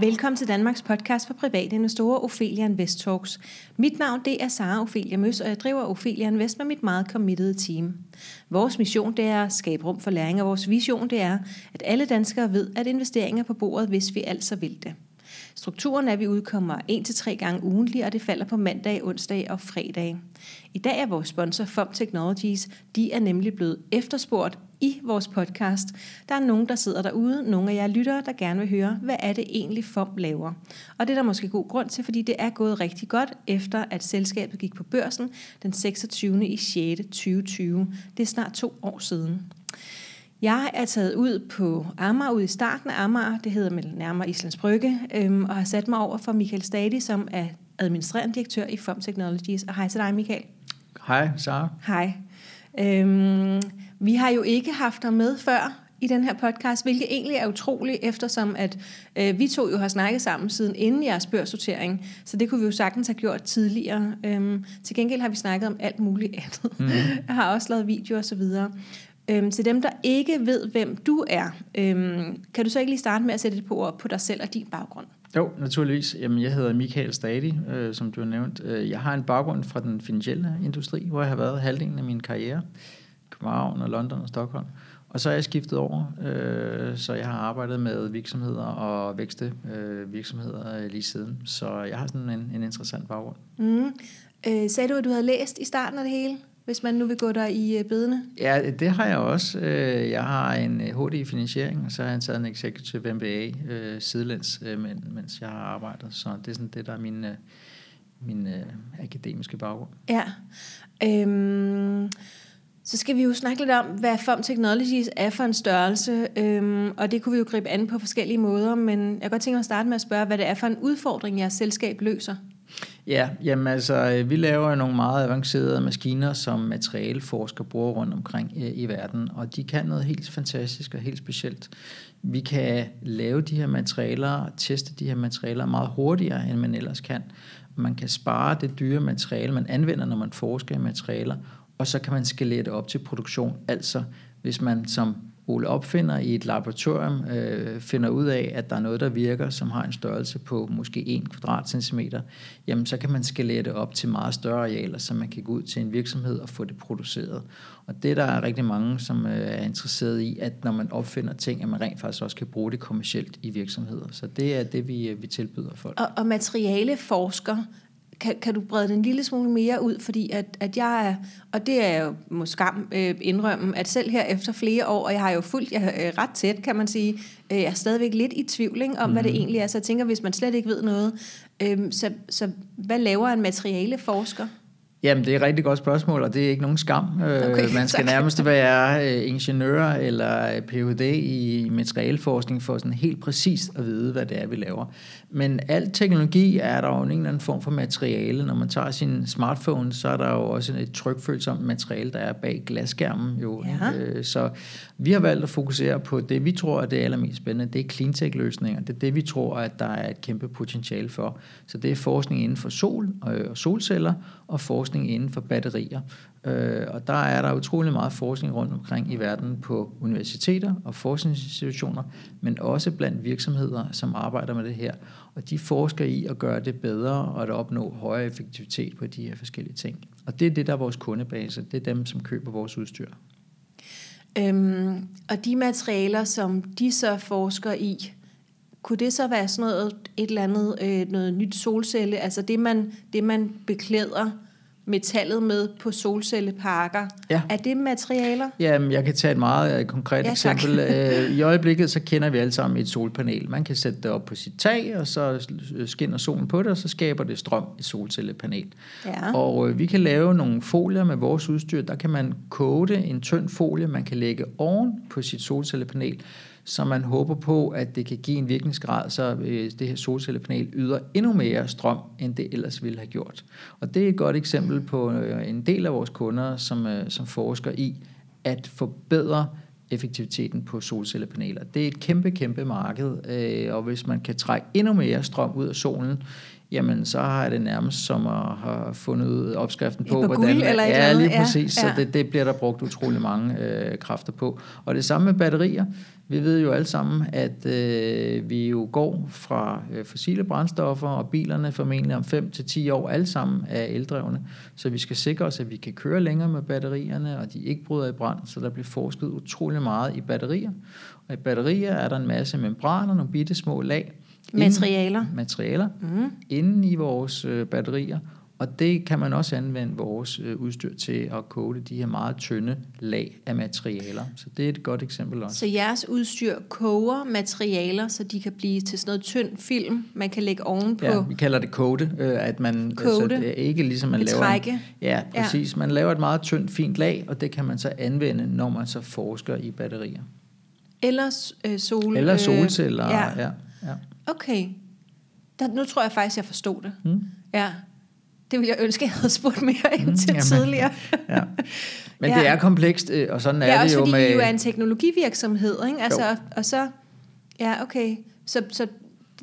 Velkommen til Danmarks podcast for private investorer, Ophelia Invest Talks. Mit navn det er Sara Ophelia Møs, og jeg driver Ophelia Invest med mit meget committed team. Vores mission det er at skabe rum for læring, og vores vision det er, at alle danskere ved, at investeringer er på bordet, hvis vi altså vil det. Strukturen er, at vi udkommer 1-3 gange ugentlig, og det falder på mandag, onsdag og fredag. I dag er vores sponsor FOM Technologies. De er nemlig blevet efterspurgt i vores podcast. Der er nogen, der sidder derude, nogle af jer lyttere, der gerne vil høre, hvad er det egentlig FOM laver. Og det er der måske god grund til, fordi det er gået rigtig godt, efter at selskabet gik på børsen den 26. i 6. 2020. Det er snart to år siden. Jeg er taget ud på Amager, ud i starten af Amager, det hedder nærmere Islands Brygge, øhm, og har sat mig over for Michael Stadi, som er administrerende direktør i FOM Technologies. Og hej til dig, Michael. Hej, Sara. Hej. Øhm, vi har jo ikke haft dig med før i den her podcast, hvilket egentlig er utroligt, eftersom at øh, vi to jo har snakket sammen siden inden jeres børssortering, så det kunne vi jo sagtens have gjort tidligere. Øhm, til gengæld har vi snakket om alt muligt andet. Mm. Jeg har også lavet videoer og så videre. Øhm, til dem, der ikke ved, hvem du er, øhm, kan du så ikke lige starte med at sætte det på ord på dig selv og din baggrund? Jo, naturligvis. Jamen, jeg hedder Michael Stadi, øh, som du har nævnt. Øh, jeg har en baggrund fra den finansielle industri, hvor jeg har været halvdelen af min karriere. København og London og Stockholm. Og så er jeg skiftet over, øh, så jeg har arbejdet med virksomheder og vækste øh, virksomheder lige siden. Så jeg har sådan en, en interessant baggrund. Mm. Øh, sagde du, at du havde læst i starten af det hele? Hvis man nu vil gå der i øh, bedene? Ja, det har jeg også. Øh, jeg har en HD øh, i finansiering, og så har jeg taget en Executive MBA sidelæns, mens jeg har arbejdet. Så det er sådan det, der er min, min akademiske baggrund. Ja. Øhm, så skal vi jo snakke lidt om, hvad FOM Technologies er for en størrelse, øhm, og det kunne vi jo gribe an på forskellige måder, men jeg kan godt tænke mig at starte med at spørge, hvad det er for en udfordring, jeres selskab løser. Ja, jamen altså, øh, vi laver nogle meget avancerede maskiner, som materialeforskere bruger rundt omkring i, i verden, og de kan noget helt fantastisk og helt specielt. Vi kan lave de her materialer og teste de her materialer meget hurtigere, end man ellers kan. Man kan spare det dyre materiale, man anvender, når man forsker i materialer, og så kan man skalere det op til produktion. Altså, hvis man som Ole opfinder i et laboratorium, øh, finder ud af, at der er noget, der virker, som har en størrelse på måske 1 kvadratcentimeter, jamen så kan man skalere det op til meget større arealer, så man kan gå ud til en virksomhed og få det produceret. Og det der er rigtig mange, som øh, er interesseret i, at når man opfinder ting, at man rent faktisk også kan bruge det kommercielt i virksomheder. Så det er det, vi, øh, vi tilbyder folk. Og, og materialeforsker, kan, kan du brede den en lille smule mere ud, fordi at, at jeg er, og det er jo måske øh, indrømme, at selv her efter flere år, og jeg har jo fulgt jer øh, ret tæt, kan man sige, øh, jeg er stadigvæk lidt i tvivl ikke, om, mm. hvad det mhm. egentlig er, så jeg tænker, hvis man slet ikke ved noget, øh, så, så hvad laver en materialeforsker? Jamen, det er et rigtig godt spørgsmål, og det er ikke nogen skam. Øh, okay, Man skal tak. nærmest være øh, ingeniør eller Ph.D. i materialeforskning for sådan helt præcist at vide, hvad det er, vi laver. Men al teknologi er der jo en eller anden form for materiale. Når man tager sin smartphone, så er der jo også et trykfølsomt materiale, der er bag glasskærmen. Jo. Ja. Øh, så vi har valgt at fokusere på det, vi tror er det allermest spændende. Det er cleantech-løsninger. Det er det, vi tror, at der er et kæmpe potentiale for. Så det er forskning inden for sol og solceller og forskning forskning inden for batterier. Øh, og der er der utrolig meget forskning rundt omkring i verden på universiteter og forskningsinstitutioner, men også blandt virksomheder, som arbejder med det her. Og de forsker i at gøre det bedre og at opnå højere effektivitet på de her forskellige ting. Og det er det, der er vores kundebase. Det er dem, som køber vores udstyr. Øhm, og de materialer, som de så forsker i, kunne det så være sådan noget, et eller andet, øh, noget nyt solcelle, altså det man, det man beklæder metallet med på solcelleparker. Ja. Er det materialer? Jamen, jeg kan tage et meget uh, konkret ja, eksempel. Uh, I øjeblikket, så kender vi alle sammen et solpanel. Man kan sætte det op på sit tag, og så skinner solen på det, og så skaber det strøm i solcellepanel. Ja. Og uh, vi kan lave nogle folier med vores udstyr. Der kan man kode en tynd folie, man kan lægge oven på sit solcellepanel, som man håber på, at det kan give en virkningsgrad, så øh, det her solcellepanel yder endnu mere strøm, end det ellers ville have gjort. Og det er et godt eksempel på øh, en del af vores kunder, som, øh, som forsker i at forbedre effektiviteten på solcellepaneler. Det er et kæmpe, kæmpe marked, øh, og hvis man kan trække endnu mere strøm ud af solen, jamen så har det nærmest som at have fundet opskriften på, på hvordan guld eller ja, lige ja, præcis, ja. så det, det bliver der brugt utrolig mange øh, kræfter på. Og det samme med batterier. Vi ved jo alle sammen, at øh, vi jo går fra øh, fossile brændstoffer, og bilerne formentlig om 5 til 10 år alle sammen er eldrevne. Så vi skal sikre os, at vi kan køre længere med batterierne, og de ikke bryder i brand, så der bliver forsket utrolig meget i batterier. Og i batterier er der en masse membraner, nogle bitte små lag. Materialer. Inden, materialer. Mm. Inden i vores øh, batterier. Og det kan man også anvende vores øh, udstyr til at kode de her meget tynde lag af materialer. Så det er et godt eksempel også. Så jeres udstyr koger materialer, så de kan blive til sådan noget tynd film, man kan lægge ovenpå. Ja, vi kalder det kode, øh, at man Kode. Altså, det er ikke ligesom man laver en, ja, præcis. Man laver et meget tyndt, fint lag, og det kan man så anvende, når man så forsker i batterier. Eller øh, sol. Eller solceller. Øh, ja. ja, ja. Okay. Der, nu tror jeg faktisk, jeg forstod det. Mm. Ja. Det ville jeg ønske, jeg havde spurgt mere ind Mm, til jamen. tidligere. ja. Men Ja. det er komplekst, øh, og sådan er Ja, det også jo fordi med... I jo er en teknologivirksomhed, ikke? Altså, Jo. og, så... Ja, okay. Så, så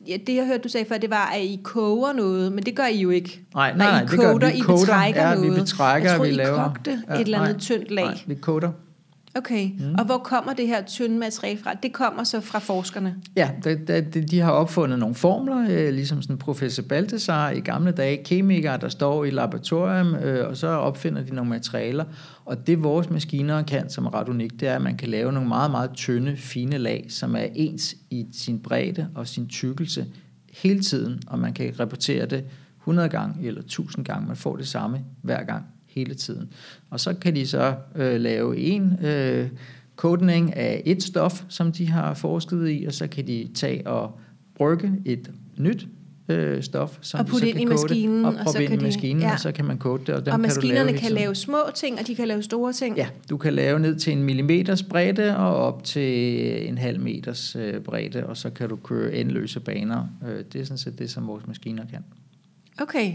ja, det, jeg hørte, du sagde før, det var, at I koger noget, men det gør I jo ikke. Nej, nej, nej, I det gør koder, vi. I Koder, betrækker ja, vi noget. betrækker, jeg troede, vi I laver- kogte Ja, et eller andet nej, tyndt lag. Nej, vi koder. Okay, mm. og hvor kommer det her tynde materiale fra? Det kommer så fra forskerne. Ja, det, det, de har opfundet nogle formler, øh, ligesom sådan professor Balthasar i gamle dage, kemikere, der står i laboratorium, øh, og så opfinder de nogle materialer. Og det vores maskiner kan, som er ret unikt, det er, at man kan lave nogle meget, meget tynde, fine lag, som er ens i sin bredde og sin tykkelse hele tiden, og man kan repetere det 100 gange eller 1000 gange. Man får det samme hver gang, hele tiden. Og så kan de så øh, lave en øh, kodning af et stof, som de har forsket i, og så kan de tage og brygge et nyt øh, stof, som Og de putte så ind kan i kode, maskinen, og og så ind kan i de- maskinen, ja. og så kan man kode det, og dem og kan du maskinerne lave kan lave små ting, og de kan lave store ting. Ja, du kan lave ned til en millimeters bredde og op til en halv meters øh, bredde, og så kan du køre endeløse baner. Øh, det er sådan set det, som vores maskiner kan. Okay.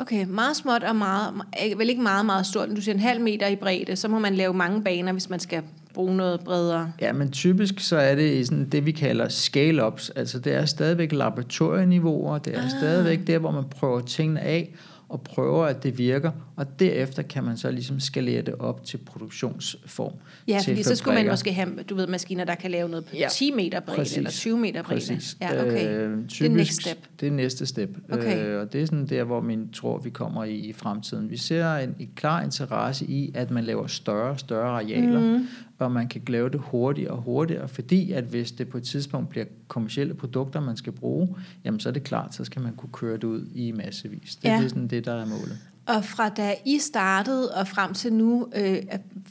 Okay, meget småt og meget, eh, vel ikke meget, meget stort. Du siger en halv meter i bredde, så må man lave mange baner, hvis man skal bruge noget bredere. Ja, men typisk så er det i sådan det, vi kalder scale-ups. Altså det er stadigvæk laboratorieniveauer, det er ah. stadigvæk der, hvor man prøver tingene af, og prøver, at det virker, og derefter kan man så ligesom skalere det op til produktionsform. Ja, til fordi så skulle man måske have, du ved, maskiner, der kan lave noget på Ja, 10 meter bredde, præcis. eller 20 meter bredde. Præcis. Ja, okay. Øh, det typisk, er next step. Det er næste step. Okay. Øh, og det er sådan der, hvor man tror, vi kommer i, i fremtiden. Vi ser en, en klar interesse i, at man laver større og større arealer, mm. Og man kan lave det hurtigere og hurtigere, fordi at hvis det på et tidspunkt bliver kommersielle produkter, man skal bruge, jamen så er det klart, så skal man kunne køre det ud i massevis. Det, Ja. er sådan det, der er målet. Og fra da I startede og frem til nu, øh,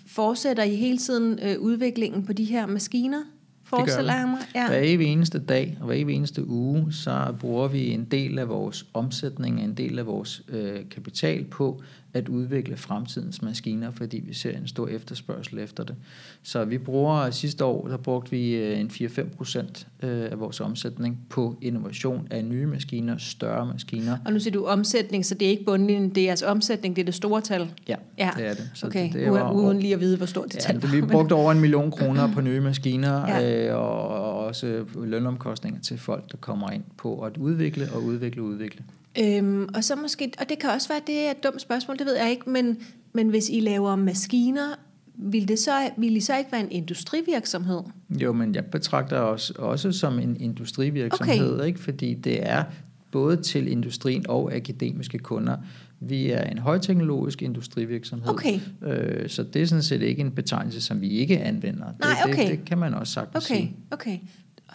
fortsætter I hele tiden øh, udviklingen på de her maskiner? Forestiller jeg mig? Ja. Hver evig eneste dag og hver evig eneste uge, så bruger vi en del af vores omsætning, en del af vores øh, kapital på at udvikle fremtidens maskiner, fordi vi ser en stor efterspørgsel efter det. Så vi bruger sidste år, der brugte vi øh, en 4-5 procent øh, af vores omsætning på innovation af nye maskiner, større maskiner. Og nu siger du omsætning, så det er ikke bundlinjen, det er jeres omsætning, det er det store tal. Ja, Ja. det er det. Så okay, det, det var, uden lige at vide, hvor stort det Ja, tal var. vi brugte over en million kroner på nye maskiner, Ja. øh, og, og også lønomkostninger til folk, der kommer ind på at udvikle og udvikle og udvikle. Øhm, og så måske, og det kan også være, det er et dumt spørgsmål, det ved jeg ikke, men, men hvis I laver maskiner, vil, det så, vil I så ikke være en industrivirksomhed? Jo, men jeg betragter os også som en industrivirksomhed, okay. ikke? fordi det er både til industrien og akademiske kunder. Vi er en højteknologisk industrivirksomhed, Okay. øh, så det er sådan set ikke en betegnelse, som vi ikke anvender. Nej, det, okay. det, det kan man også sagtens Okay, sige. okay.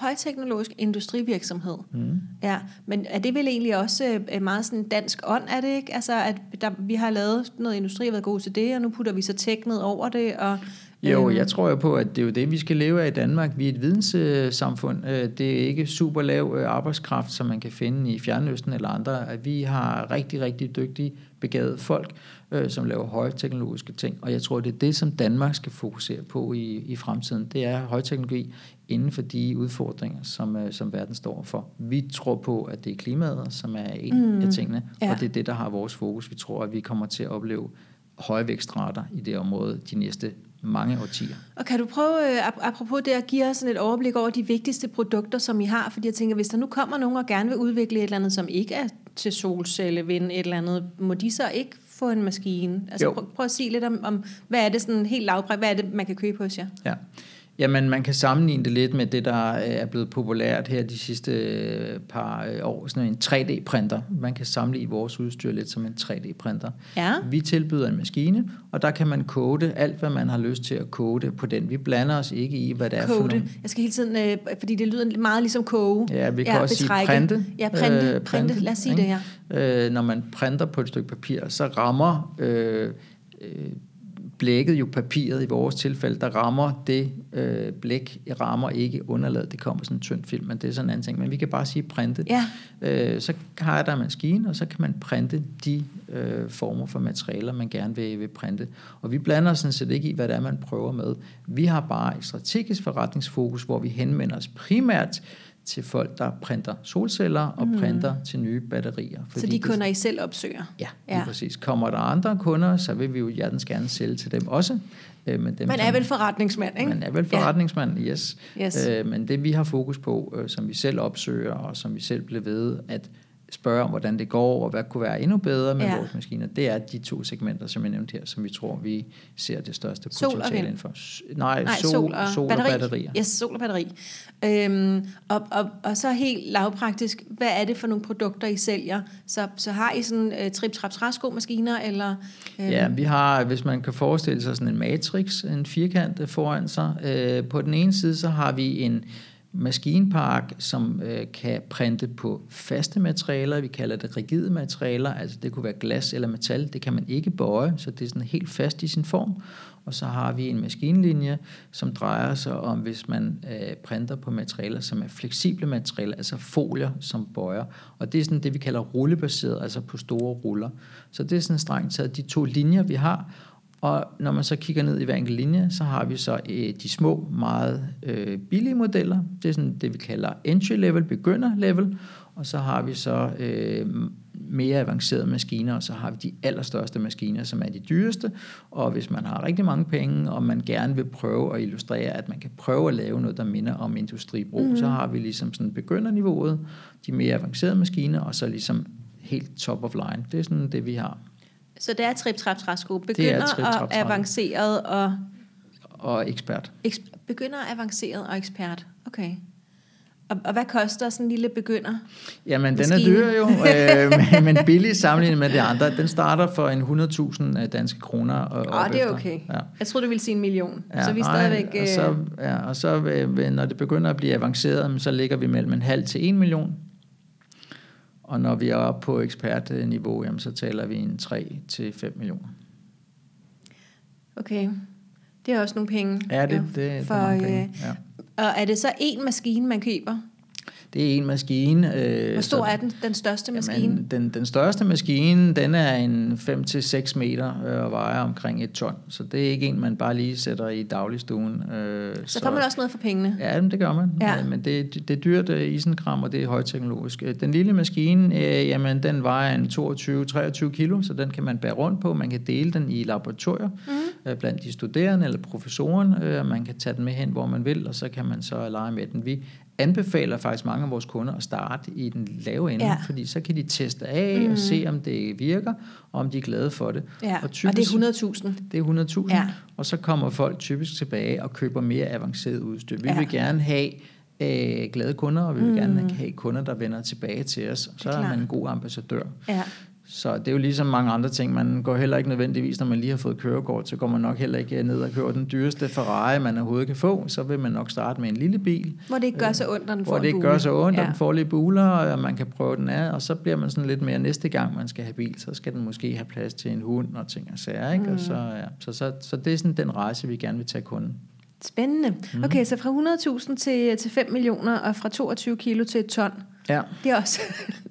Højteknologisk industrivirksomhed. Mm. Ja, men er det vel egentlig også øh, meget sådan dansk ånd, er det ikke? Altså, at der, vi har lavet noget industri og været gode til det, og nu putter vi så tech ned over det, og... Jo, øhm, jeg tror jo på, at det er jo det, vi skal leve af i Danmark. Vi er et videnssamfund. Øh, Det er ikke super lav øh, arbejdskraft, som man kan finde i Fjernøsten eller andre. At Vi har rigtig, rigtig dygtige, begavede folk, øh, som laver højteknologiske ting. Og jeg tror, det er det, som Danmark skal fokusere på i, i fremtiden. Det er højteknologi inden for de udfordringer, som, øh, som verden står for. Vi tror på, at det er klimaet, som er en Mm, af tingene, ja. og det er det, der har vores fokus. Vi tror, at vi kommer til at opleve høje vækstrater i det område de næste mange årtier. Og kan du prøve, øh, apropos det, at give os sådan et overblik over de vigtigste produkter, som I har? Fordi jeg tænker, hvis der nu kommer nogen og gerne vil udvikle et eller andet, som ikke er til solcelle, vind et eller andet, må de så ikke få en maskine? Altså prøv, prøv at sige lidt om, om, hvad er det sådan helt lavpræg, hvad er det, man kan købe hos jer? Ja. Jamen, man kan sammenligne det lidt med det, der er blevet populært her de sidste øh, par øh, år, sådan en 3D-printer. Man kan sammenligne vores udstyr lidt som en 3D-printer. Ja. Vi tilbyder en maskine, og der kan man kode alt, hvad man har lyst til at kode på den. Vi blander os ikke i, hvad det er kode. for nogle... Jeg skal hele tiden, øh, fordi det lyder meget ligesom koge. Ja, vi kan ja, også betrække. sige printe. Ja, printe, øh, printe. printe. Lad os sige ikke? det her. Øh, når man printer på et stykke papir, så rammer... Øh, øh, blækket jo papiret i vores tilfælde, der rammer det øh, blæk, rammer ikke underlaget, det kommer sådan en tynd film, men det er sådan en anden ting. Men vi kan bare sige printe. Ja. Øh, så har jeg der en maskine, og så kan man printe de øh, former for materialer, man gerne vil, vil printe. Og vi blander sådan set ikke i, hvad det er, man prøver med. Vi har bare et strategisk forretningsfokus, hvor vi henvender os primært til folk, der printer solceller og mm. printer til nye batterier. Fordi så de kunder, I selv opsøger? Ja, ja. præcis. Kommer der andre kunder, så vil vi jo hjertens gerne sælge til dem også. Øh, men dem, man er vel forretningsmand, ikke? Man er vel forretningsmand, ja. yes. yes. Øh, men det vi har fokus på, øh, som vi selv opsøger, og som vi selv bliver ved, at spørge om, hvordan det går, og hvad kunne være endnu bedre med ja. vores maskiner. Det er de to segmenter, som jeg nævnte her, som vi tror, vi ser det største potentiale inden for. Nej, Nej sol, sol, og, sol batteri. og batterier. Yes, sol og batteri. Øhm, og, og, og så helt lavpraktisk, hvad er det for nogle produkter, I sælger? Så, så har I sådan uh, trip trap træsko maskiner eller øhm? Ja, vi har, hvis man kan forestille sig sådan en matrix, en firkant foran sig. Øh, på den ene side, så har vi en maskinpark, som øh, kan printe på faste materialer. Vi kalder det rigide materialer, altså det kunne være glas eller metal. Det kan man ikke bøje, så det er sådan helt fast i sin form. Og så har vi en maskinlinje, som drejer sig om, hvis man øh, printer på materialer, som er fleksible materialer, altså folier, som bøjer. Og det er sådan det, vi kalder rullebaseret, altså på store ruller. Så det er sådan strengt taget de to linjer, vi har. Og når man så kigger ned i hver enkelt linje, så har vi så øh, de små, meget øh, billige modeller. Det er sådan det, vi kalder entry level, begynder level. Og så har vi så øh, mere avancerede maskiner, og så har vi de allerstørste maskiner, som er de dyreste. Og hvis man har rigtig mange penge, og man gerne vil prøve at illustrere, at man kan prøve at lave noget, der minder om industribrug, mm. så har vi ligesom sådan begynderniveauet, de mere avancerede maskiner, og så ligesom helt top of line. Det er sådan det, vi har. Så det er trip trap træsko. Begynder og avanceret og... Og ekspert. Eksp- begynder, avanceret og ekspert. Okay. Og, og hvad koster sådan en lille begynder? Jamen, den er dyr jo, øh, men billig sammenlignet med de andre. Den starter for en 100.000 danske kroner. Og, oh, det er okay. Ja. Jeg troede, du ville sige en million. Ja, så vi er stadigvæk... Og så, ja, og så når det begynder at blive avanceret, så ligger vi mellem en halv til en million. Og når vi er oppe på ekspertniveau, jamen, så taler vi en 3-5 millioner. Okay. Det er også nogle penge. Ja, det, det, det for, er nogle penge. Øh, ja. Og er det så en maskine, man køber? Det er en maskine. Øh, Hvor stor så, er den, den største maskine? Jamen, den, den største maskine, den er en 5-6 meter øh, og vejer omkring et ton. Så det er ikke en, man bare lige sætter i dagligstuen. Øh, så, så får man også noget for pengene? Ja, det gør man. Ja. Men det, det, det er dyrt uh, isenkram, og det er højteknologisk. Øh, den lille maskine, øh, jamen, den vejer en 22-23 kilo, så den kan man bære rundt på. Man kan dele den i laboratorier mm. øh, blandt de studerende eller professoren. Øh, man kan tage den med hen, hvor man vil, og så kan man så lege med den. Vi anbefaler faktisk mange af vores kunder at starte i den lave ende, ja. fordi så kan de teste af mm. og se, om det virker, og om de er glade for det. Ja. Og, typisk, og det er 100.000? Det er 100.000, ja. og så kommer folk typisk tilbage og køber mere avanceret udstyr. Vi ja. vil gerne have øh, glade kunder, og vi vil mm. gerne have kunder, der vender tilbage til os. Så er, er man en god ambassadør. Ja. Så det er jo ligesom mange andre ting. Man går heller ikke nødvendigvis, når man lige har fået kørekort, så går man nok heller ikke ned og køber den dyreste Ferrari, man overhovedet kan få. Så vil man nok starte med en lille bil. Hvor det ikke gør så ondt, når den får Hvor det ikke gør så ondt, ja. den får lidt buler, og man kan prøve den af. Og så bliver man sådan lidt mere næste gang, man skal have bil, så skal den måske have plads til en hund og ting og sager. Ikke? Mm. Og så, ja. så, så, så det er sådan den rejse, vi gerne vil tage kunden. Spændende. Mm. Okay, så fra 100.000 til, til 5 millioner, og fra 22 kilo til et ton. Ja. Det er også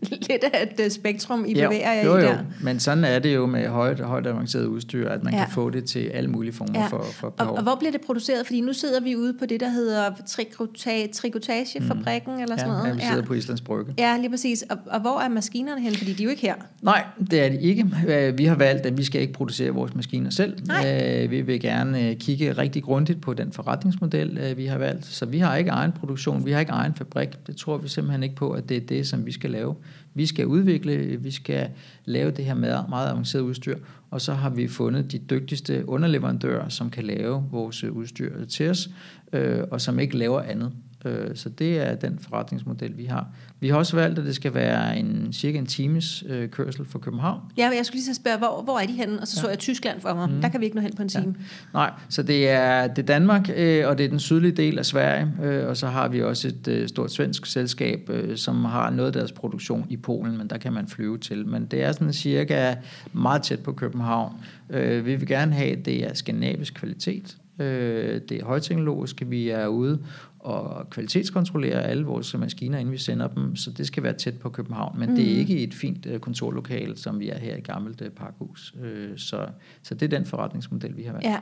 lidt af et øh, spektrum, I bevæger jer jo, i der. Men sådan er det jo med højt, højt avanceret udstyr, at man ja. kan få det til alle mulige former ja. for, for behov. Og, og hvor bliver det produceret? Fordi nu sidder vi ude på det, der hedder trikota- trikotagefabrikken, mm. eller sådan ja, noget. Ja, vi sidder ja. på Islands Brygge. Ja, lige præcis. Og, og hvor er maskinerne hen? Fordi de er jo ikke her. Nej, det er de ikke. Øh, vi har valgt, at vi skal ikke producere vores maskiner selv. Nej. Øh, vi vil gerne kigge rigtig grundigt på den forretningsmodel, vi har valgt. Så vi har ikke egen produktion, vi har ikke egen fabrik. Det tror vi simpelthen ikke på, at det er det, som vi skal lave. Vi skal udvikle, vi skal lave det her med meget avanceret udstyr, og så har vi fundet de dygtigste underleverandører, som kan lave vores udstyr til os, øh, og som ikke laver andet. Øh, så det er den forretningsmodel, vi har. Vi har også valgt, at det skal være en cirka en times øh, kørsel fra København. Ja, jeg skulle lige så spørge, hvor, hvor er de henne? Og så ja. så jeg Tyskland for mig. Mm. Der kan vi ikke nå hen på en time. Ja. Nej, så det er, det er Danmark, øh, og det er den sydlige del af Sverige. Øh, og så har vi også et øh, stort svensk selskab, øh, som har noget af deres produktion i Polen, men der kan man flyve til. Men det er sådan cirka meget tæt på København. Øh, vi vil gerne have, at det er skandinavisk kvalitet. Øh, det er højteknologisk, vi er ude og kvalitetskontrollere alle vores maskiner, inden vi sender dem, så det skal være tæt på København. Men mm. det er mm. ikke et fint uh, kontorlokale, som vi er her i gammelt uh, parkhus. Uh, så, så det er den forretningsmodel, vi har valgt. Ja,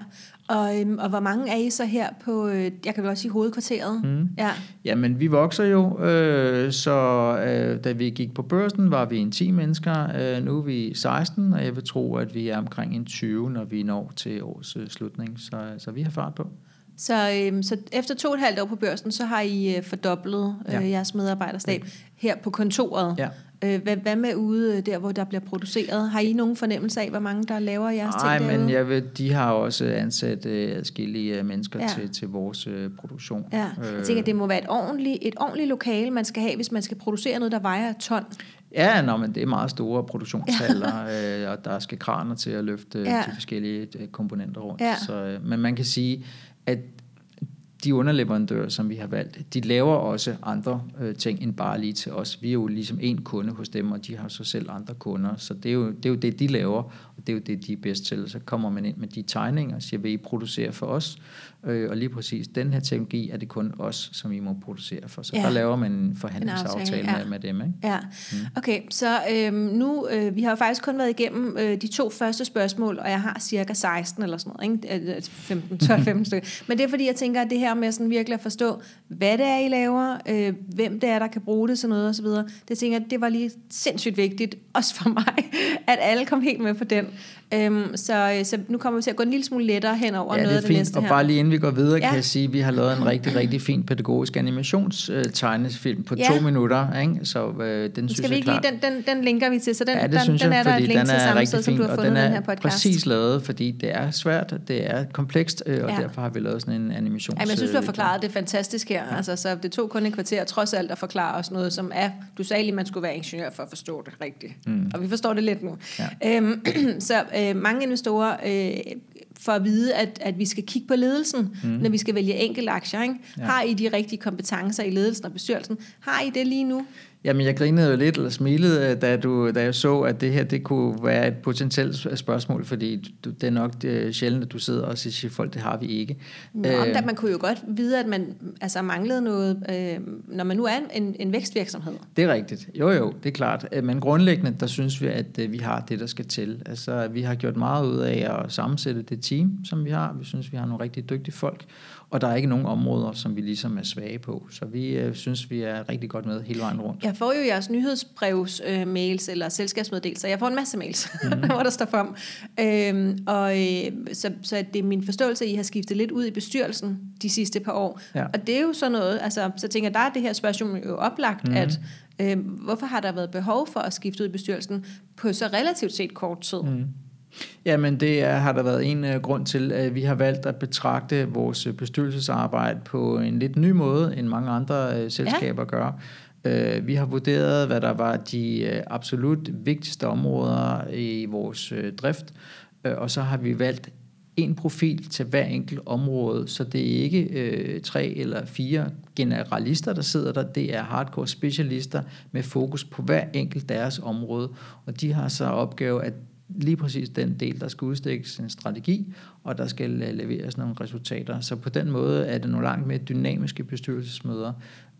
og, øhm, og hvor mange er I så her på, øh, jeg kan vel også sige hovedkvarteret? Mm. Ja. Jamen, vi vokser jo, øh, så øh, da vi gik på børsen, var vi en 10 mennesker, øh, nu er vi 16, og jeg vil tro, at vi er omkring en 20, når vi når til års øh, slutning, så, så vi har fart på. Så, øhm, så efter to og et halvt år på børsen, så har I øh, fordoblet øh, ja. jeres medarbejderstab ja. her på kontoret. Ja. Øh, hvad, hvad med ude øh, der, hvor der bliver produceret? Har I nogen fornemmelse af, hvor mange der laver jeres Nej, ting derude? men jeg ved, de har også ansat øh, adskillige mennesker ja. til, til vores øh, produktion. Ja. Jeg tænker, det må være et ordentligt, et ordentligt lokale, man skal have, hvis man skal producere noget, der vejer et ton. Ja, nå, men det er meget store produktionshaller, øh, og der skal kraner til at løfte ja. de forskellige komponenter rundt. Ja. Så, øh, men man kan sige, at de underleverandører, som vi har valgt, de laver også andre øh, ting end bare lige til os. Vi er jo ligesom en kunde hos dem, og de har så selv andre kunder. Så det er jo det, er jo det de laver, og det er jo det, de er bedst til. Så kommer man ind med de tegninger og siger, vil I producere for os? Øh, og lige præcis, den her teknologi er det kun os, som I må producere for. Så ja. der laver man en forhandlingsaftale en ja. med, med dem. Ikke? Ja, mm. okay. Så øhm, nu, øh, vi har jo faktisk kun været igennem øh, de to første spørgsmål, og jeg har cirka 16 eller sådan noget, ikke? 15, 12, 15 stykker. Men det er fordi, jeg tænker, at det her med sådan virkelig at forstå, hvad det er, I laver, øh, hvem det er, der kan bruge det, sådan noget osv., det tænker jeg, det var lige sindssygt vigtigt, også for mig, at alle kom helt med på den. Øhm, så, så nu kommer vi til at gå en lille smule lettere hen over ja, noget af det næste her. Og bare lige inden vi går videre, ja. kan jeg sige, at vi har lavet en rigtig, rigtig fin pædagogisk animationstegnefilm på ja. to minutter. Ikke? Så øh, den synes Skal vi ikke lige, den, den, den linker vi til, så den, ja, det den, synes den jeg, er der et link den til samme sted, som du har fundet den, her podcast. præcis lavet, fordi det er svært, det er komplekst, øh, og ja. derfor har vi lavet sådan en animations... Jamen, jeg synes, du har forklaret det fantastisk her. Ja. Altså, så det tog kun en kvarter, trods alt at forklare os noget, som er... Du sagde lige, man skulle være ingeniør for at forstå det rigtigt. Mm. Og vi forstår det lidt nu. Ja. Øhm, så øh, mange investorer øh, for at vide, at, at vi skal kigge på ledelsen, mm. når vi skal vælge enkelte aktier. Ikke? Ja. Har I de rigtige kompetencer i ledelsen og bestyrelsen? Har I det lige nu? Jamen, jeg grinede jo lidt eller smilede, da, du, da jeg så, at det her det kunne være et potentielt spørgsmål, fordi du, det er nok det sjældent, at du sidder og siger folk, det har vi ikke. Nå, øh, man kunne jo godt vide, at man altså, manglede noget, øh, når man nu er en, en vækstvirksomhed. Det er rigtigt. Jo, jo, det er klart. Øh, men grundlæggende, der synes vi, at øh, vi har det, der skal til. Altså, vi har gjort meget ud af at sammensætte det team, som vi har. Vi synes, vi har nogle rigtig dygtige folk, og der er ikke nogen områder, som vi ligesom er svage på. Så vi øh, synes, vi er rigtig godt med hele vejen rundt. Jeg får jo jeres nyhedsbrevs øh, mails eller selskabsmeddelelser. Jeg får en masse mails, mm. hvor der står for øhm, og øh, så, så det er min forståelse, at I har skiftet lidt ud i bestyrelsen de sidste par år. Ja. Og det er jo sådan noget, altså, så tænker jeg, der er det her spørgsmål jo oplagt, mm. at øh, hvorfor har der været behov for at skifte ud i bestyrelsen på så relativt set kort tid? Mm. Jamen det er, har der været en uh, grund til, at vi har valgt at betragte vores bestyrelsesarbejde på en lidt ny måde, end mange andre uh, selskaber ja. gør. Uh, vi har vurderet, hvad der var de uh, absolut vigtigste områder i vores uh, drift, uh, og så har vi valgt en profil til hver enkelt område, så det er ikke øh, tre eller fire generalister, der sidder der, det er hardcore specialister med fokus på hver enkelt deres område, og de har så opgave at lige præcis den del, der skal udstikkes en strategi, og der skal øh, leveres nogle resultater. Så på den måde er det nogle langt mere dynamiske bestyrelsesmøder,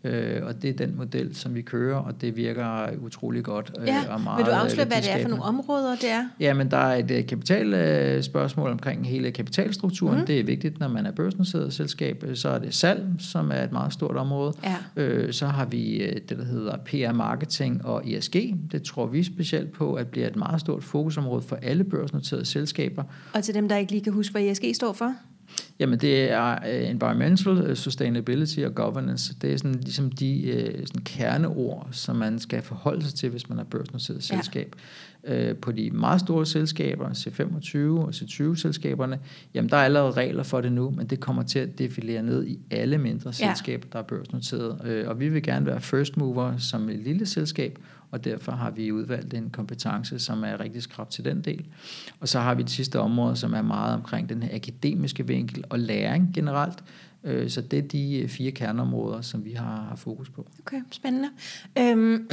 Øh, og det er den model, som vi kører, og det virker utrolig godt. Øh, ja, og meget vil du afsløre, hvad det er for nogle områder, det er? Ja, men der er et uh, kapitalspørgsmål uh, omkring hele kapitalstrukturen. Mm. Det er vigtigt, når man er børsnoteret selskab. Så er det salg, som er et meget stort område. Ja. Øh, så har vi uh, det, der hedder PR-marketing og ESG. Det tror vi specielt på, at bliver et meget stort fokusområde for alle børsnoterede selskaber. Og til dem, der ikke lige kan huske, hvad ESG står for? Jamen det er uh, environmental sustainability og governance. Det er sådan ligesom de uh, sådan kerneord, som man skal forholde sig til, hvis man er børsnoteret ja. selskab. Uh, på de meget store selskaber, C25 og C20-selskaberne, jamen der er allerede regler for det nu, men det kommer til at defilere ned i alle mindre ja. selskaber, der er børsnoteret. Uh, og vi vil gerne være first mover som et lille selskab, og derfor har vi udvalgt en kompetence, som er rigtig skrab til den del. Og så har vi det sidste område, som er meget omkring den her akademiske vinkel og læring generelt. Øh, så det er de fire kerneområder, som vi har, fokus på. Okay, spændende. Øhm,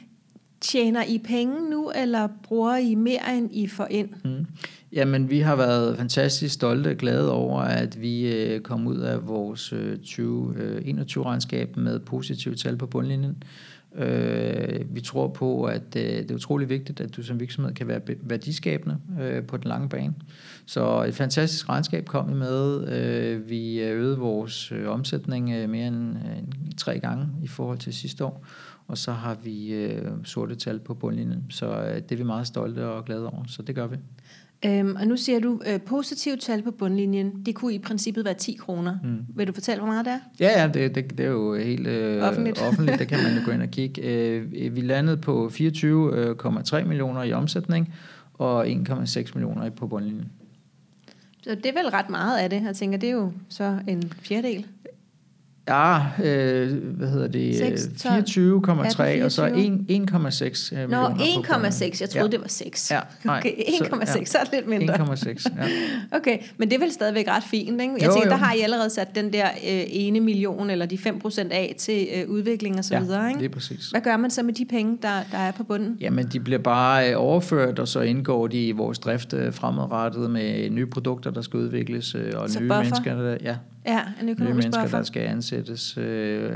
tjener I penge nu, eller bruger I mere, end I får ind? Mm. Jamen, vi har været fantastisk stolte og glade over, at vi øh, kom ud af vores 2021-regnskab øh, med positive tal på bundlinjen. Øh, Øh, vi tror på, at øh, det er utrolig vigtigt, at du som virksomhed kan være værdiskabende øh, på den lange bane. Så et fantastisk regnskab kom vi med. Øh, vi øh, øgede vores øh, omsætning øh, mere end øh, tre gange i forhold til sidste år. Og så har vi øh, sorte tal på bundlinjen. Så øh, det er vi meget stolte og glade over. Så det gør vi. Øhm, og nu siger du øh, positivt tal på bundlinjen. Det kunne i princippet være 10 kroner. Mm. Vil du fortælle, hvor meget det er? Ja, ja det, det, det er jo helt øh, offentligt. offentligt. Det kan man jo gå ind og kigge. Øh, vi landede på 24,3 øh, millioner i omsætning og 1,6 millioner på bundlinjen. Så det er vel ret meget af det. Jeg tænker, det er jo så en fjerdedel. Ja, øh, hvad hedder det? 24,3 og så 1,6 øh, Nå, 1,6. Jeg troede, ja. det var 6. Ja, nej. Okay, 1,6, så, ja. så er det lidt mindre. 1,6, ja. okay, men det er vel stadigvæk ret fint, ikke? Jeg jo, tænker, jo. der har I allerede sat den der øh, ene million, eller de 5% af til øh, udvikling og så ja, videre, ikke? det er præcis. Hvad gør man så med de penge, der, der er på bunden? Jamen, de bliver bare øh, overført, og så indgår de i vores drift øh, fremadrettet med nye produkter, der skal udvikles, øh, og så nye buffer. mennesker. Der, ja, Ja, en økonomisk Nye mennesker, buffer. der skal ansættes, øh,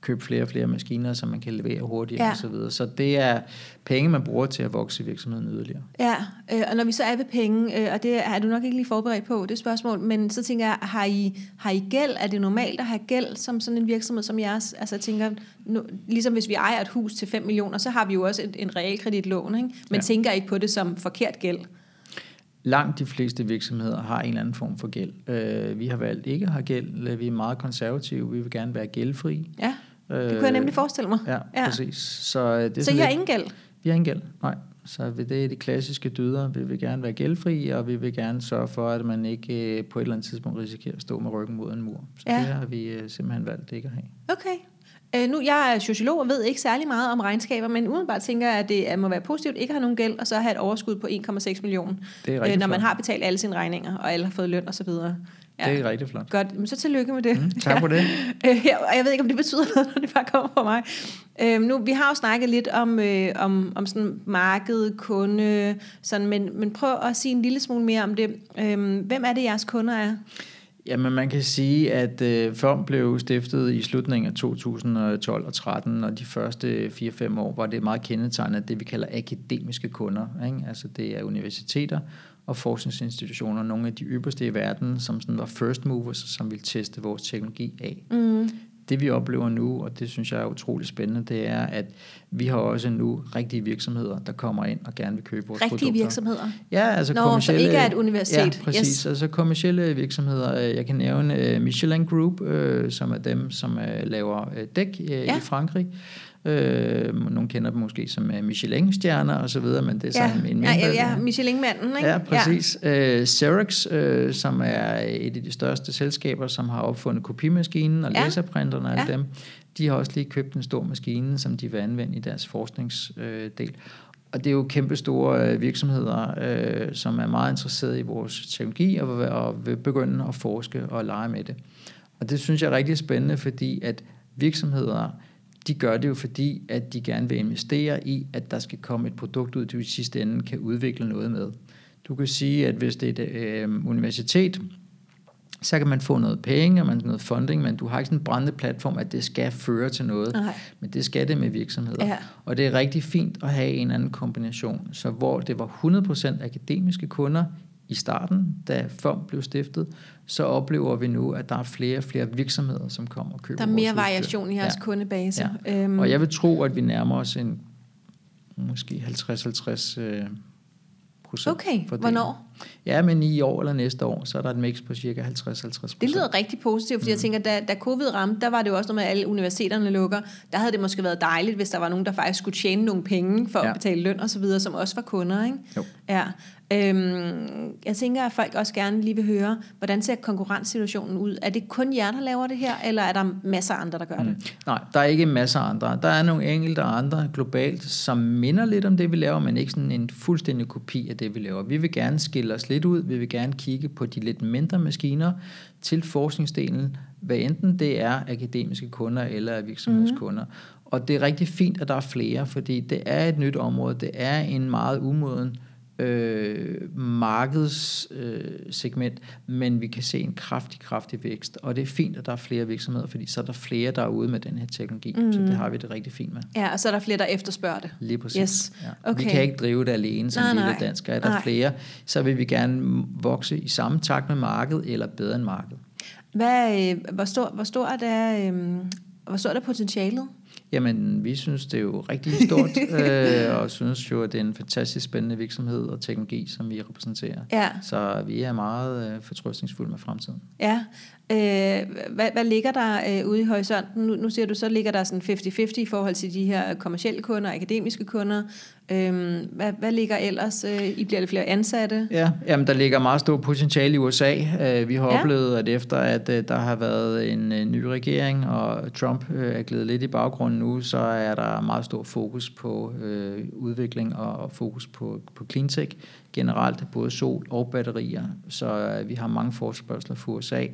købe flere og flere maskiner, som man kan levere hurtigere ja. osv. Så, videre. så det er penge, man bruger til at vokse virksomheden yderligere. Ja, øh, og når vi så er ved penge, øh, og det er du nok ikke lige forberedt på, det spørgsmål, men så tænker jeg, har I, har I gæld? Er det normalt at have gæld som sådan en virksomhed som jeres? Altså jeg tænker, nu, ligesom hvis vi ejer et hus til 5 millioner, så har vi jo også en, en realkreditlån, ikke? men ja. tænker ikke på det som forkert gæld langt de fleste virksomheder har en eller anden form for gæld. Øh, vi har valgt ikke at have gæld. Vi er meget konservative. Vi vil gerne være gældfri. Ja, det kunne jeg nemlig forestille mig. Ja, ja. præcis. Så, øh, det er så I har ingen gæld? Vi har ingen gæld, nej. Så det er de klassiske dyder. Vi vil gerne være gældfri, og vi vil gerne sørge for, at man ikke øh, på et eller andet tidspunkt risikerer at stå med ryggen mod en mur. Så ja. det har vi øh, simpelthen valgt ikke at have. Okay. Øh, nu, jeg er sociolog og ved ikke særlig meget om regnskaber, men udenbart tænker jeg, at det må være positivt ikke at have nogen gæld, og så have et overskud på 1,6 millioner, øh, når man har betalt alle sine regninger, og alle har fået løn osv. Ja. Det er rigtig flot. Godt, men så tillykke med det. Mm, tak for det. Øh, og jeg ved ikke, om det betyder noget, når det bare kommer fra mig. Øh, nu, vi har jo snakket lidt om, øh, om, om sådan marked, kunde, sådan, men, men prøv at sige en lille smule mere om det. Øh, hvem er det, jeres kunder er? Jamen man kan sige, at øh, FOM blev stiftet i slutningen af 2012 og 13, og de første 4-5 år var det meget kendetegnet det, vi kalder akademiske kunder. Ikke? Altså det er universiteter og forskningsinstitutioner, nogle af de ypperste i verden, som sådan var first movers, som vil teste vores teknologi af. Mm det vi oplever nu, og det synes jeg er utrolig spændende, det er, at vi har også nu rigtige virksomheder, der kommer ind og gerne vil købe vores rigtige produkter. Rigtige virksomheder? Ja, altså Nå, kommersielle... ikke er et universitet? Ja, præcis. Yes. Altså kommersielle virksomheder. Øh, jeg kan nævne øh, Michelin Group, øh, som er dem, som laver dæk ja. i Frankrig. Øh, nogle kender dem måske som uh, Michelin-stjerner og så videre, men det er ja. en, en mindre... Ja, ja, Michelin-manden, ikke? Ja, præcis. Ja. Uh, Xerox, uh, som er et af de største selskaber, som har opfundet kopimaskinen og ja. laserprinterne og ja. dem, de har også lige købt en stor maskine, som de vil anvende i deres forskningsdel. Uh, og det er jo kæmpe store virksomheder, øh, som er meget interesserede i vores teknologi og, og vil begynde at forske og lege med det. Og det synes jeg er rigtig spændende, fordi at virksomheder de gør det jo fordi, at de gerne vil investere i, at der skal komme et produkt ud, du i sidste ende kan udvikle noget med. Du kan sige, at hvis det er et øh, universitet, så kan man få noget penge og man noget funding, men du har ikke sådan en brændende platform, at det skal føre til noget. Nej. Men det skal det med virksomheder. Ja. Og det er rigtig fint at have en anden kombination. Så hvor det var 100% akademiske kunder i starten, da FOM blev stiftet, så oplever vi nu, at der er flere og flere virksomheder, som kommer og køber Der er mere variation i jeres ja. kundebase. Ja. Øhm, Og jeg vil tro, at vi nærmer os en måske 50-50 øh, procent. Okay, fordeling. hvornår? Ja, men i år eller næste år, så er der et mix på cirka 50-50 Det lyder rigtig positivt, fordi mm. jeg tænker, da, da covid ramte, der var det jo også noget med, at alle universiteterne lukker. Der havde det måske været dejligt, hvis der var nogen, der faktisk skulle tjene nogle penge for ja. At betale løn og så videre, som også var kunder, ikke? Jo. Ja. Øhm, jeg tænker, at folk også gerne lige vil høre, hvordan ser konkurrencesituationen ud? Er det kun jer, der laver det her, eller er der masser af andre, der gør det? Mm. Nej, der er ikke masser af andre. Der er nogle enkelte andre globalt, som minder lidt om det, vi laver, men ikke sådan en fuldstændig kopi af det, vi laver. Vi vil gerne skille os lidt ud. Vi vil gerne kigge på de lidt mindre maskiner til forskningsdelen, hvad enten det er akademiske kunder eller virksomhedskunder. Mm. Og det er rigtig fint, at der er flere, fordi det er et nyt område. Det er en meget umoden øh, markedssegment, øh, men vi kan se en kraftig, kraftig vækst. Og det er fint, at der er flere virksomheder, fordi så er der flere, der er ude med den her teknologi. Mm. Så det har vi det rigtig fint med. Ja, og så er der flere, der efterspørger det. Lige præcis. Yes. Ja. Okay. Vi kan ikke drive det alene som Nej, lille nej. dansker. Er der Nej. flere, så vil vi gerne vokse i samme takt med markedet, eller bedre end markedet. Hvad, øh, hvor, stor, hvor, stort er, øh, hvor stort er potentialet? Jamen, vi synes, det er jo rigtig stort, øh, og synes jo, at det er en fantastisk spændende virksomhed og teknologi, som vi repræsenterer. Ja. Så vi er meget øh, fortrøstningsfulde med fremtiden. Ja. Øh, hvad, hvad ligger der øh, ude i horisonten? Nu, nu siger du, så ligger der sådan 50-50 i forhold til de her kommercielle kunder, akademiske kunder. Øh, hvad, hvad ligger ellers? Øh, I bliver lidt flere ansatte? Ja, jamen, der ligger meget stor potentiale i USA. Øh, Vi har ja. oplevet, at efter at øh, der har været en øh, ny regering, og Trump øh, er glædet lidt i baggrunden nu, så er der meget stor fokus på øh, udvikling og og fokus på, på cleantech generelt, både sol og batterier. Så øh, vi har mange forspørgseler for USA.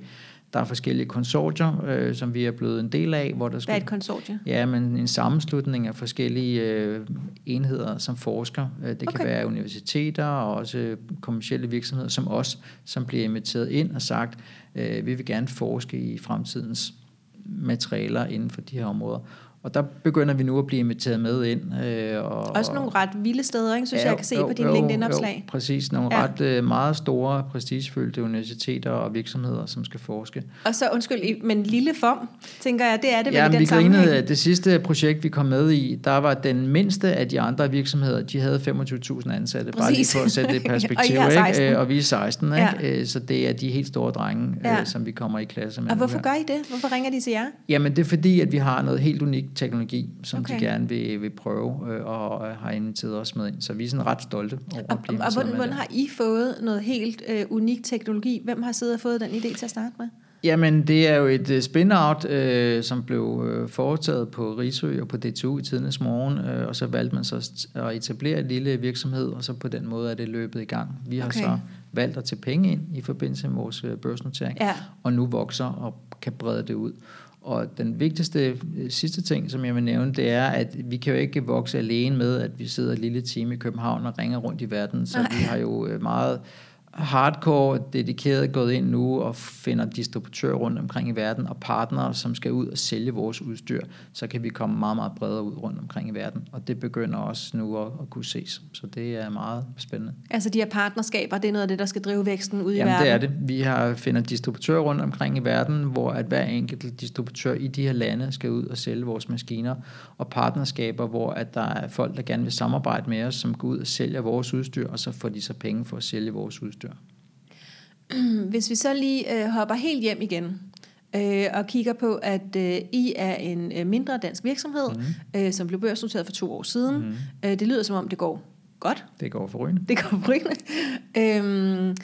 Der er forskellige konsortier, øh, som vi er blevet en del af, hvor der Hvad skal er et konsortie? Ja, men en sammenslutning af forskellige øh, enheder, som forsker. Øh, Det kan Okay. være universiteter og også kommersielle virksomheder som os, som bliver inviteret ind og sagt, øh, vi vil gerne forske i fremtidens materialer inden for de her områder. Og der begynder vi nu at blive inviteret med ind. Øh, og, Også nogle ret vilde steder, ikke? synes Ja, jeg, kan se jo, på dine jo, LinkedIn-opslag. Jo, præcis. Nogle Ja. ret øh, meget store, prestigefyldte universiteter og virksomheder, som skal forske. Og så, undskyld, men lille form, tænker jeg, det er det vel Ja, i den vi sammenhæng? grinede, det sidste projekt, vi kom med i, der var den mindste af de andre virksomheder, de havde 25.000 ansatte, bare lige Præcis. for at sætte det i Og perspektiv, 16. ikke? Øh, og vi er 16, Ja. ikke? Øh, så det er de helt store drenge, Ja. ja. som vi kommer i klasse med. Og hvorfor gør I det? Hvorfor ringer de til jer? Jamen, det er fordi, at vi har noget helt unik teknologi, som Okay. de gerne vil, vil prøve, øh, og har inviteret os med ind. Så vi er sådan ret stolte over Og, at blive og, og hvordan, hvordan har I fået noget helt øh, unik teknologi? Hvem har siddet og fået den idé til at starte med? Jamen, det er jo et øh, spin-out, øh, som blev øh, foretaget på Risø og på DTU i tidens morgen, øh, og så valgte man så at etablere en lille virksomhed, og så på den måde er det løbet i gang. Vi har Okay. så valgt at tage penge ind i forbindelse med vores øh, børsnotering, Ja. og nu vokser og kan brede det ud. Og den vigtigste øh, sidste ting, som jeg vil nævne, det er, at vi kan jo ikke vokse alene med, at vi sidder et lille team i København og ringer rundt i verden. Så Nej. vi har jo øh, meget hardcore, dedikeret gået ind nu og finder distributører rundt omkring i verden og partnere, som skal ud og sælge vores udstyr, så kan vi komme meget, meget bredere ud rundt omkring i verden. Og det begynder også nu at, at kunne ses. Så det er meget spændende. Altså de her partnerskaber, det er noget af det, der skal drive væksten ud i Jamen verden. det er det. Vi har finder distributører rundt omkring i verden, hvor at hver enkelt distributør i de her lande skal ud og sælge vores maskiner, og partnerskaber, hvor at der er folk, der gerne vil samarbejde med os, som går ud og sælger vores udstyr, og så får de så penge for at sælge vores udstyr. Hvis vi så lige øh, hopper helt hjem igen, øh, og kigger på, at øh, I er en øh, mindre dansk virksomhed, mm. øh, som blev børsnoteret for to år siden. Mm. Øh, det lyder som om, det går godt. Det går for rygende. Det går brygende. øhm,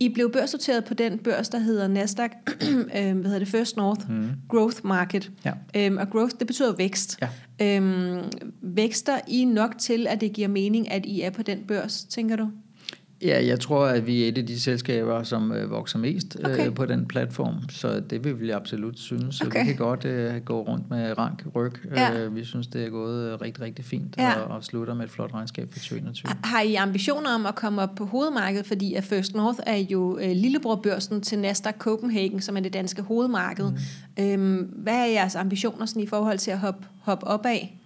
I blev børsnoteret på den børs, der hedder Nasdaq, øhm, hvad hedder det, First North Mm. Growth Market. Ja. Øhm, og growth, det betyder vækst. Ja. Øhm, vækster I nok til, at det giver mening, at I er på den børs, tænker du? Ja, jeg tror, at vi er et af de selskaber, som øh, vokser mest øh, okay. øh, på den platform, så det vil vi absolut synes. Så okay. vi kan godt øh, gå rundt med rank ryg. Ja. Øh, vi synes, det er gået øh, rigtig, rigtig fint ja. og, og slutter med et flot regnskab for 2021. Har I ambitioner om at komme op på hovedmarkedet, fordi at First North er jo øh, lillebrorbørsen til Nasdaq Copenhagen, som er det danske hovedmarked. Mm. Øhm, hvad er jeres ambitioner sådan, i forhold til at hoppe, hoppe op af?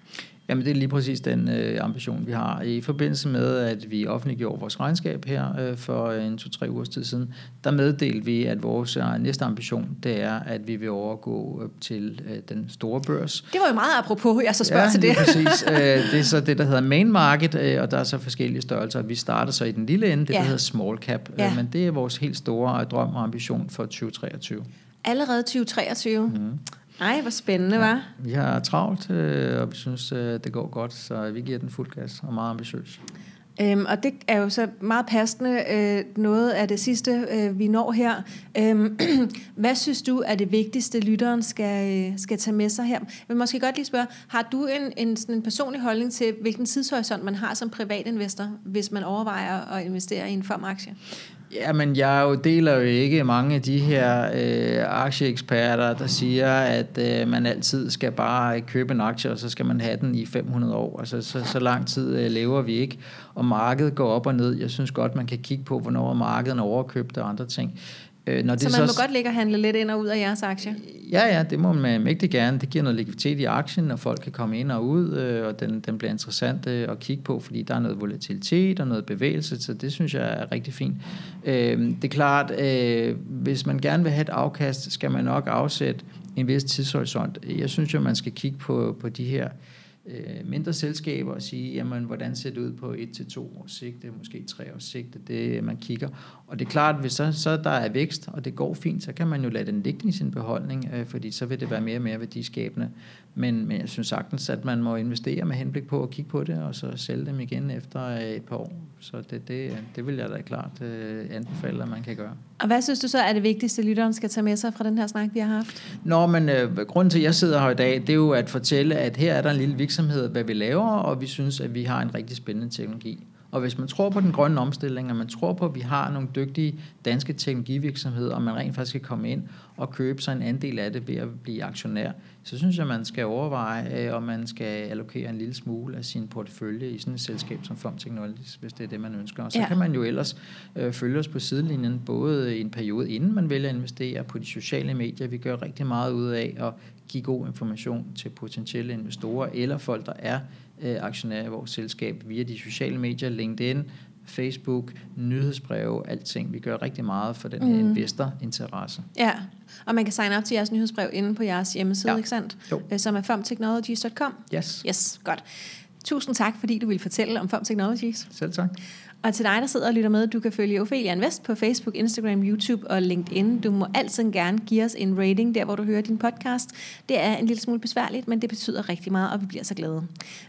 Jamen det er lige præcis den øh, ambition, vi har. I forbindelse med, at vi offentliggjorde vores regnskab her øh, for en to-tre ugers tid siden, der meddelte vi, at vores øh, næste ambition, det er, at vi vil overgå øh, til øh, den store børs. Det var jo meget apropos, jeg så spørger ja, til det. præcis. Øh, det er så det, der hedder main market, øh, og der er så forskellige størrelser. Vi starter så i den lille ende, det ja. der hedder small cap, ja. øh, men det er vores helt store drøm og ambition for 2023. Allerede 2023? Mm. Ej, hvor spændende, ja, var. Vi har travlt, øh, og vi synes, øh, det går godt, så vi giver den fuld gas og meget ambitiøs. Øhm, og det er jo så meget passende øh, noget af det sidste, øh, vi når her. Øhm, hvad synes du er det vigtigste, lytteren skal, øh, skal tage med sig her? Jeg vil måske godt lige spørge, har du en, en, sådan en personlig holdning til, hvilken tidshorisont man har som privatinvestor, hvis man overvejer at investere i en firmaktie? Jamen, jeg jo deler jo ikke mange af de her øh, aktieeksperter, der siger, at øh, man altid skal bare købe en aktie, og så skal man have den i 500 år. Altså, så, så lang tid øh, lever vi ikke, og markedet går op og ned. Jeg synes godt, man kan kigge på, hvornår markedet er overkøbt og andre ting. Øh, når det så man så, må godt ligge og handle lidt ind og ud af jeres aktier? Ja, ja, det må man mægtig gerne. Det giver noget likviditet i aktien, og folk kan komme ind og ud, øh, og den, den bliver interessant øh, at kigge på, fordi der er noget volatilitet og noget bevægelse, så det synes jeg er rigtig fint. Øh, det er klart, øh, hvis man gerne vil have et afkast, skal man nok afsætte en vis tidshorisont. Jeg synes jo, man skal kigge på, på de her øh, mindre selskaber og sige, jamen, hvordan ser det ud på et til to års sigte, måske tre års sigte, det man kigger. Og det er klart, hvis så, så der er vækst, og det går fint, så kan man jo lade den ligge i sin beholdning, øh, fordi så vil det være mere og mere værdiskabende. Men, men jeg synes sagtens, at man må investere med henblik på at kigge på det, og så sælge dem igen efter et par år. Så det, det, det vil jeg da klart øh, anbefale, at man kan gøre. Og hvad synes du så er det vigtigste, lytteren skal tage med sig fra den her snak, vi har haft? Nå, men øh, grunden til, at jeg sidder her i dag, det er jo at fortælle, at her er der en lille virksomhed, hvad vi laver, og vi synes, at vi har en rigtig spændende teknologi. Og hvis man tror på den grønne omstilling, og man tror på, at vi har nogle dygtige danske teknologivirksomheder, og man rent faktisk kan komme ind og købe sig en andel af det ved at blive aktionær, så synes jeg, man skal overveje, øh, om man skal allokere en lille smule af sin portefølje i sådan et selskab som FOM Technologies, hvis det er det, man ønsker. Og så ja. kan man jo ellers øh, følge os på sidelinjen, både i en periode, inden man vælger at investere på de sociale medier. Vi gør rigtig meget ud af at give god information til potentielle investorer eller folk, der er øh, aktionærer i vores selskab via de sociale medier, LinkedIn, Facebook, nyhedsbreve, alting. Vi gør rigtig meget for den her mm. investorinteresse. Ja, og man kan signe op til jeres nyhedsbrev inde på jeres hjemmeside, ja. ikke sandt? Jo. Øh, som er firmtechnologies.com. Yes. Yes, godt. Tusind tak, fordi du vil fortælle om Firm Technologies. Selv tak. Og til dig, der sidder og lytter med, du kan følge Ophelia Invest på Facebook, Instagram, YouTube og LinkedIn. Du må altid gerne give os en rating, der hvor du hører din podcast. Det er en lille smule besværligt, men det betyder rigtig meget, og vi bliver så glade.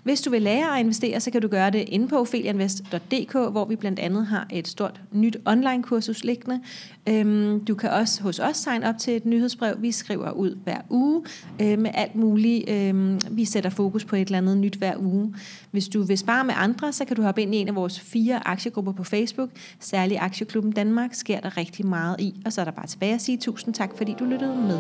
Hvis du vil lære at investere, så kan du gøre det inde på opheliainvest.dk, hvor vi blandt andet har et stort nyt online-kursus liggende. Øhm, du kan også hos os signe op til et nyhedsbrev, vi skriver ud hver uge øh, med alt muligt. Øhm, vi sætter fokus på et eller andet nyt hver uge. Hvis du vil spare med andre, så kan du hoppe ind i en af vores fire aktiegrupper på Facebook. Særligt Aktieklubben Danmark sker der rigtig meget i. Og så er der bare tilbage at sige tusind tak, fordi du lyttede med.